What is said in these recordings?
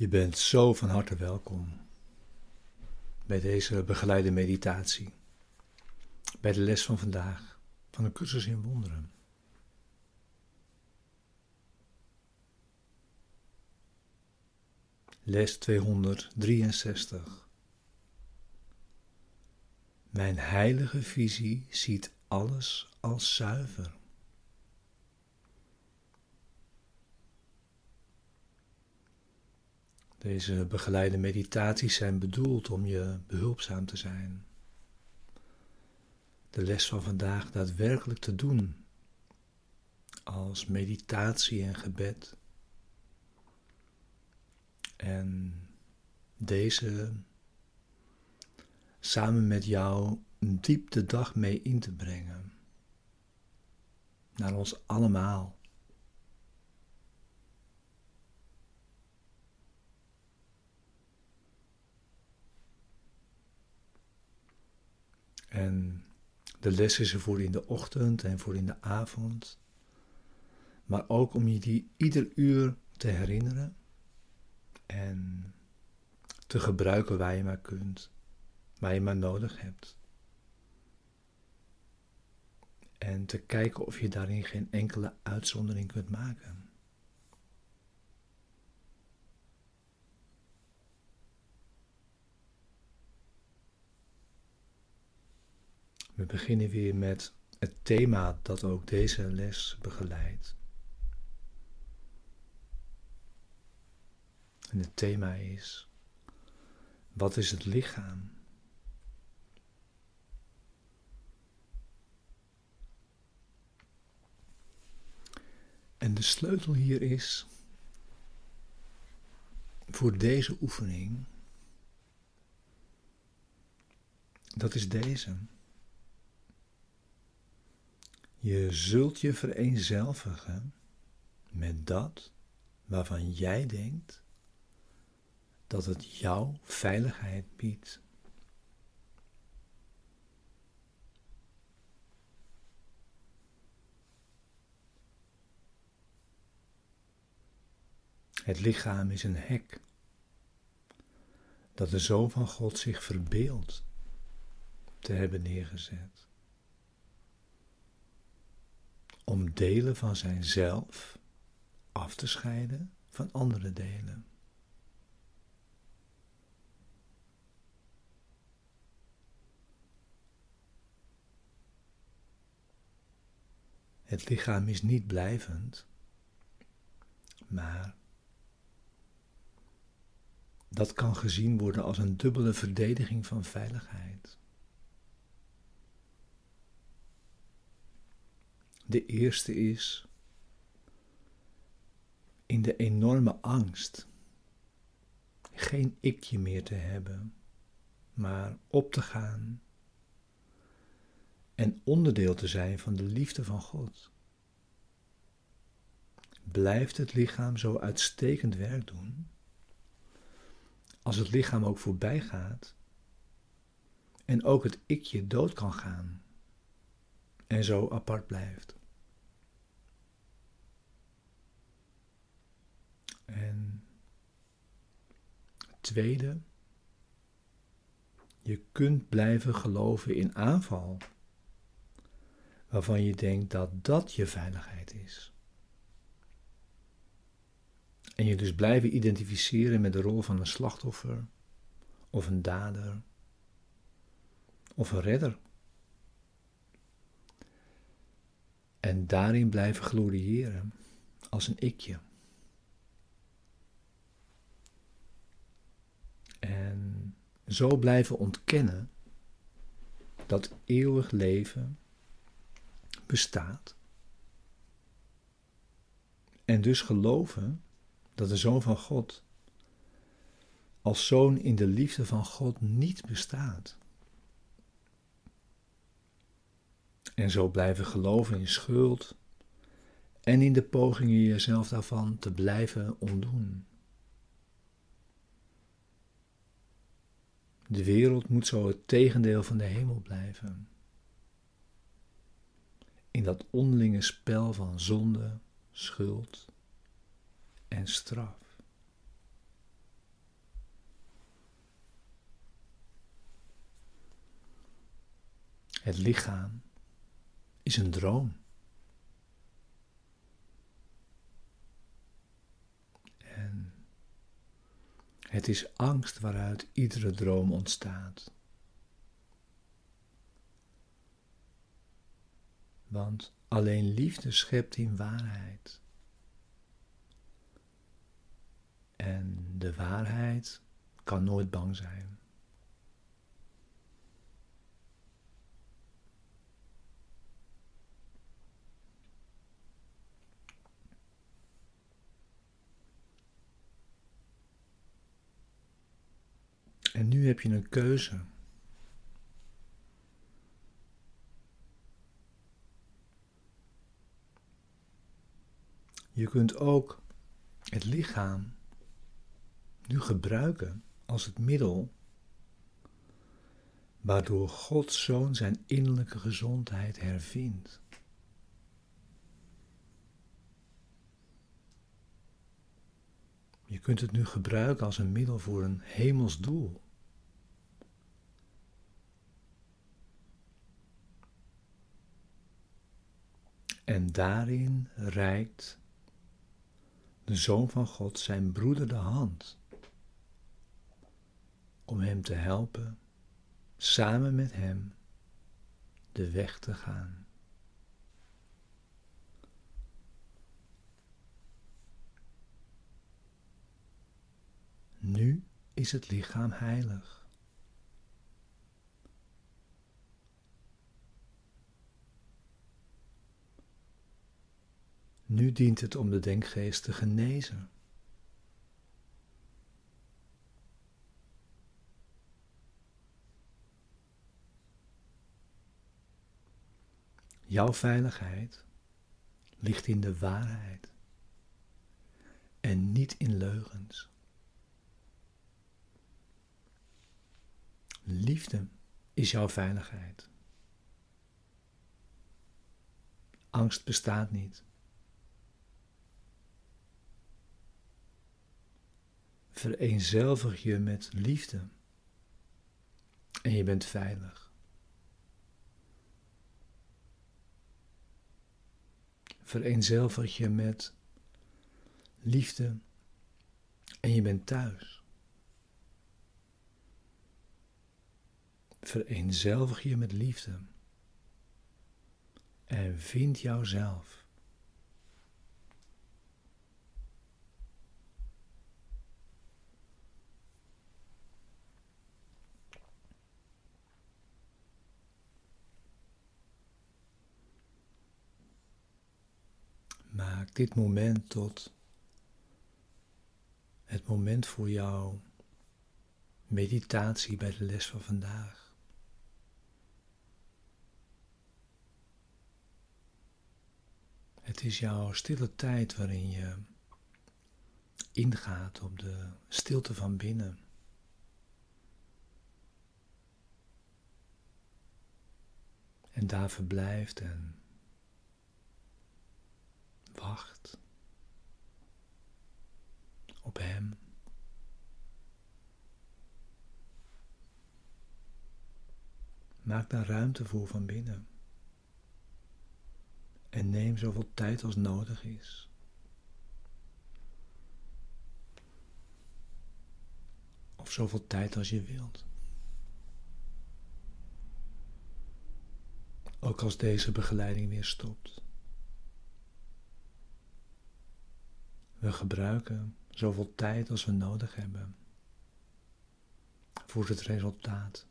Je bent zo van harte welkom bij deze begeleide meditatie, bij de les van vandaag van een cursus in wonderen. Les 263. Mijn heilige visie ziet alles als zuiver. Deze begeleide meditaties zijn bedoeld om je behulpzaam te zijn. De les van vandaag daadwerkelijk te doen als meditatie en gebed. En deze samen met jou diep de dag mee in te brengen. Naar ons allemaal. En de les is er voor in de ochtend en voor in de avond. Maar ook om je die ieder uur te herinneren en te gebruiken waar je maar kunt, waar je maar nodig hebt. En te kijken of je daarin geen enkele uitzondering kunt maken. We beginnen weer met het thema dat ook deze les begeleidt. En het thema is: wat is het lichaam? En de sleutel hier is voor deze oefening, dat is deze. Je zult je vereenzelvigen met dat waarvan jij denkt dat het jouw veiligheid biedt. Het lichaam is een hek dat de Zoon van God zich verbeeldt te hebben neergezet om delen van zijnzelf af te scheiden van andere delen. Het lichaam is niet blijvend, maar dat kan gezien worden als een dubbele verdediging van veiligheid. De eerste is in de enorme angst geen ikje meer te hebben, maar op te gaan en onderdeel te zijn van de liefde van God. Blijft het lichaam zo uitstekend werk doen, als het lichaam ook voorbij gaat en ook het ikje dood kan gaan en zo apart blijft. En tweede, je kunt blijven geloven in aanval, waarvan je denkt dat dat je veiligheid is. En je dus blijven identificeren met de rol van een slachtoffer, of een dader, of een redder. En daarin blijven gloriëren als een ikje. Zo blijven ontkennen dat eeuwig leven bestaat. En dus geloven dat de Zoon van God als zoon in de liefde van God niet bestaat. En zo blijven geloven in schuld en in de pogingen jezelf daarvan te blijven ontdoen. De wereld moet zo het tegendeel van de hemel blijven. In dat onderlinge spel van zonde, schuld en straf. Het lichaam is een droom. Het is angst waaruit iedere droom ontstaat. Want alleen liefde schept in waarheid. En de waarheid kan nooit bang zijn. En nu heb je een keuze. Je kunt ook het lichaam nu gebruiken als het middel waardoor Gods Zoon zijn innerlijke gezondheid hervindt. Je kunt het nu gebruiken als een middel voor een hemels doel. En daarin reikt de Zoon van God zijn broeder de hand om hem te helpen samen met hem de weg te gaan. Nu is het lichaam heilig. Nu dient het om de denkgeest te genezen. Jouw veiligheid ligt in de waarheid en niet in leugens. Liefde is jouw veiligheid. Angst bestaat niet. Vereenzelvig je met liefde en je bent veilig. Vereenzelvig je met liefde en je bent thuis. Vereenzelvig je met liefde en vind jouzelf. Maak dit moment tot het moment voor jouw meditatie bij de les van vandaag. Het is jouw stille tijd waarin je ingaat op de stilte van binnen. En daar verblijft en wacht op Hem. Maak daar ruimte voor van binnen. En neem zoveel tijd als nodig is. Of zoveel tijd als je wilt. Ook als deze begeleiding weer stopt. We gebruiken zoveel tijd als we nodig hebben voor het resultaat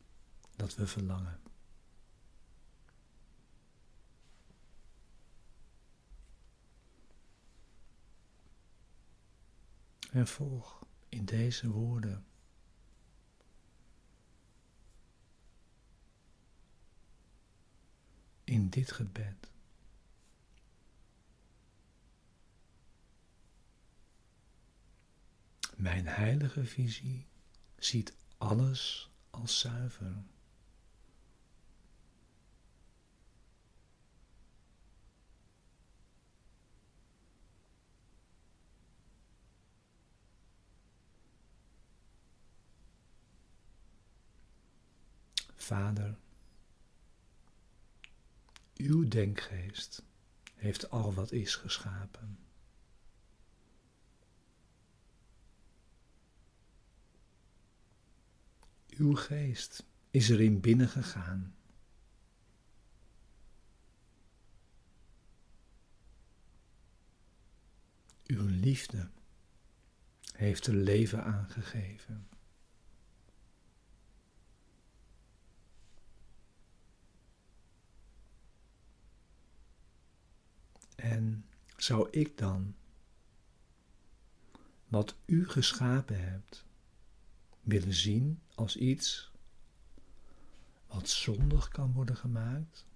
dat we verlangen. En volg in deze woorden. In dit gebed. Mijn heilige visie ziet alles als zuiver. Vader, uw denkgeest heeft al wat is geschapen. Uw geest is erin binnengegaan. Uw liefde heeft er leven aangegeven. En zou ik dan wat u geschapen hebt willen zien als iets wat zondig kan worden gemaakt?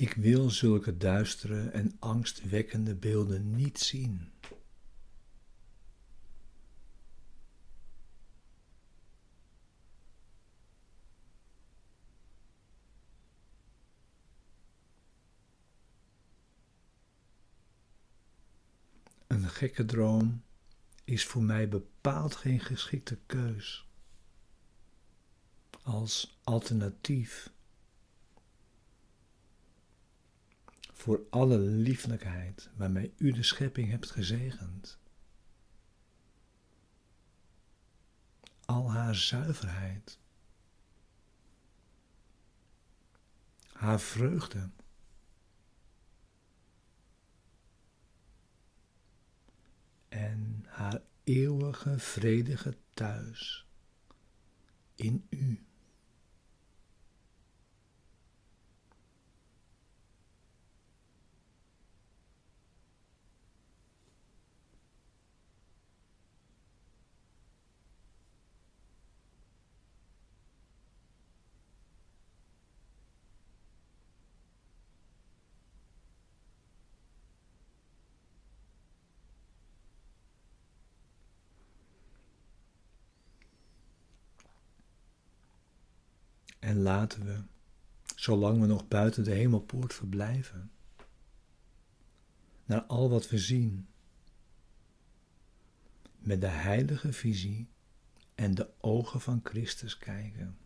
Ik wil zulke duistere en angstwekkende beelden niet zien. Een gekke droom is voor mij bepaald geen geschikte keus. Als alternatief voor alle lieflijkheid waarmee u de schepping hebt gezegend. Al haar zuiverheid, haar vreugde. En haar eeuwige vredige thuis in u. En laten we, zolang we nog buiten de hemelpoort verblijven, naar al wat we zien, met de heilige visie en de ogen van Christus kijken.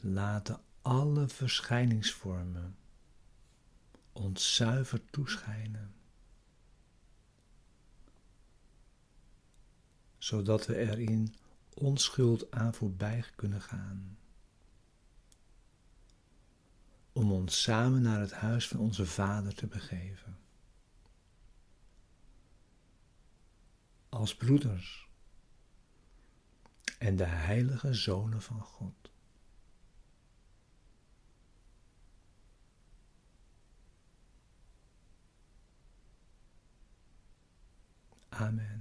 Laten alle verschijningsvormen ons zuiver toeschijnen. Zodat we er in onschuld aan voorbij kunnen gaan. Om ons samen naar het huis van onze Vader te begeven. Als broeders en de heilige zonen van God. Amen.